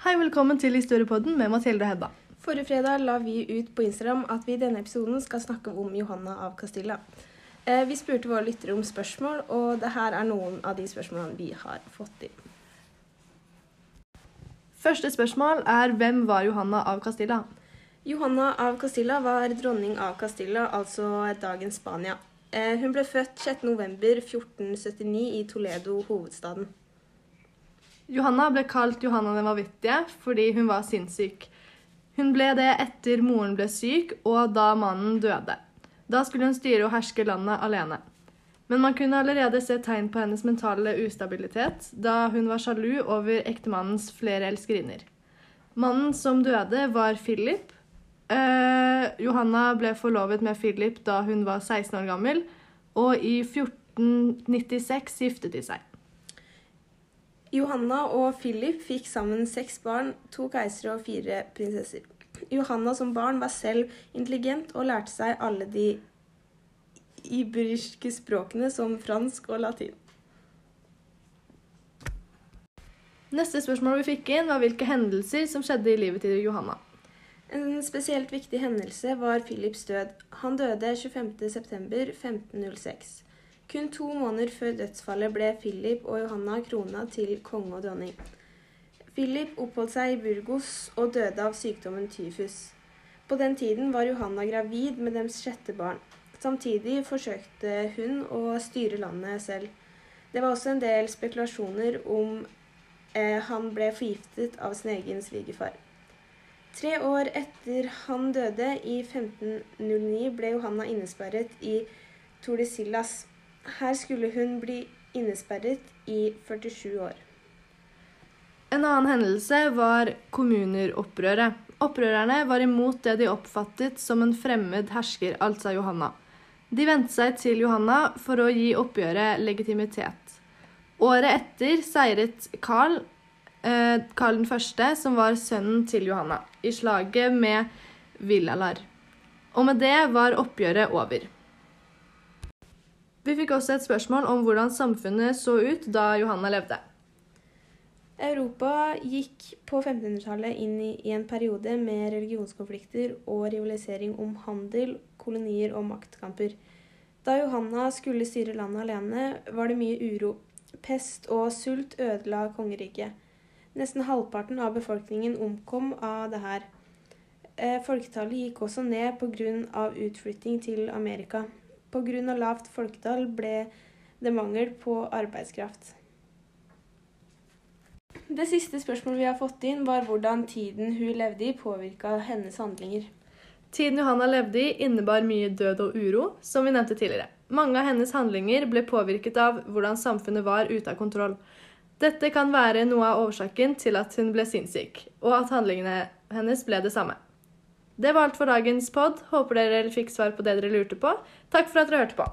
Hei, velkommen til Historiepodden med Mathilde og Hedda. Forrige fredag la vi ut på Instagram at vi i denne episoden skal snakke om Johanna av Castilla. Eh, Vi spurte våre lyttere om spørsmål, og det her er noen av de spørsmålene vi har fått inn. Første spørsmål er hvem var Johanna av Castilla? Johanna av Castilla var dronning av Castilla, altså dagens Spania. Eh, Hun ble født 6.11.1479 i Toledo, hovedstaden. Johanna ble kalt Johanna den vanvittige fordi hun var sinnssyk. Hun ble det etter moren ble syk og da mannen døde. Da skulle hun styre og herske landet alene. Men man kunne allerede se tegn på hennes mentale ustabilitet da hun var sjalu over ektemannens flere elskerinner. Mannen som døde, var Philip. Eh, Johanna ble forlovet med Philip da hun var 16 år gammel, og i 1496 giftet de seg. Johanna og Philip fikk sammen seks barn, to keisere og fire prinsesser. Johanna som barn var selv intelligent og lærte seg alle de iberiske språkene som fransk og latin. Neste spørsmål vi fikk inn, var hvilke hendelser som skjedde i livet til Johanna. En spesielt viktig hendelse var Philips død. Han døde 25.9.1506. Kun to måneder før dødsfallet ble Philip og Johanna krona til konge og dronning. Philip oppholdt seg i Burgos og døde av sykdommen tyfus. På den tiden var Johanna gravid med deres sjette barn. Samtidig forsøkte hun å styre landet selv. Det var også en del spekulasjoner om eh, han ble forgiftet av sin egen svigerfar. Tre år etter han døde, i 1509, ble Johanna innesperret i Tordesillas. Her skulle hun bli innesperret i 47 år. En annen hendelse var kommuneropprøret. Opprørerne var imot det de oppfattet som en fremmed hersker, altså Johanna. De vendte seg til Johanna for å gi oppgjøret legitimitet. Året etter seiret Karl, eh, Karl 1., som var sønnen til Johanna, i slaget med Villalar. Og med det var oppgjøret over. Vi fikk også et spørsmål om hvordan samfunnet så ut da Johanna levde. Europa gikk på 1500-tallet inn i, en periode med religionskonflikter og rivalisering om handel, kolonier og maktkamper. Da Johanna skulle styre landet alene, var det mye uro. Pest og sult ødela kongeriket. Nesten halvparten av befolkningen omkom av det her. Eh, Folketallet gikk også ned pga. utflytting til Amerika. Pga. lavt folketall ble det mangel på arbeidskraft. Det siste spørsmålet vi har fått inn, var hvordan tiden hun levde i, påvirka hennes handlinger. Tiden Johanna levde i, innebar mye død og uro, som vi nevnte tidligere. Mange av hennes handlinger ble påvirket av hvordan samfunnet var ute av kontroll. Dette kan være noe av årsaken til at hun ble sinnssyk, og at handlingene hennes ble det samme. Det var alt for dagens pod. Håper dere fikk svar på det dere lurte på. Takk for at dere hørte på.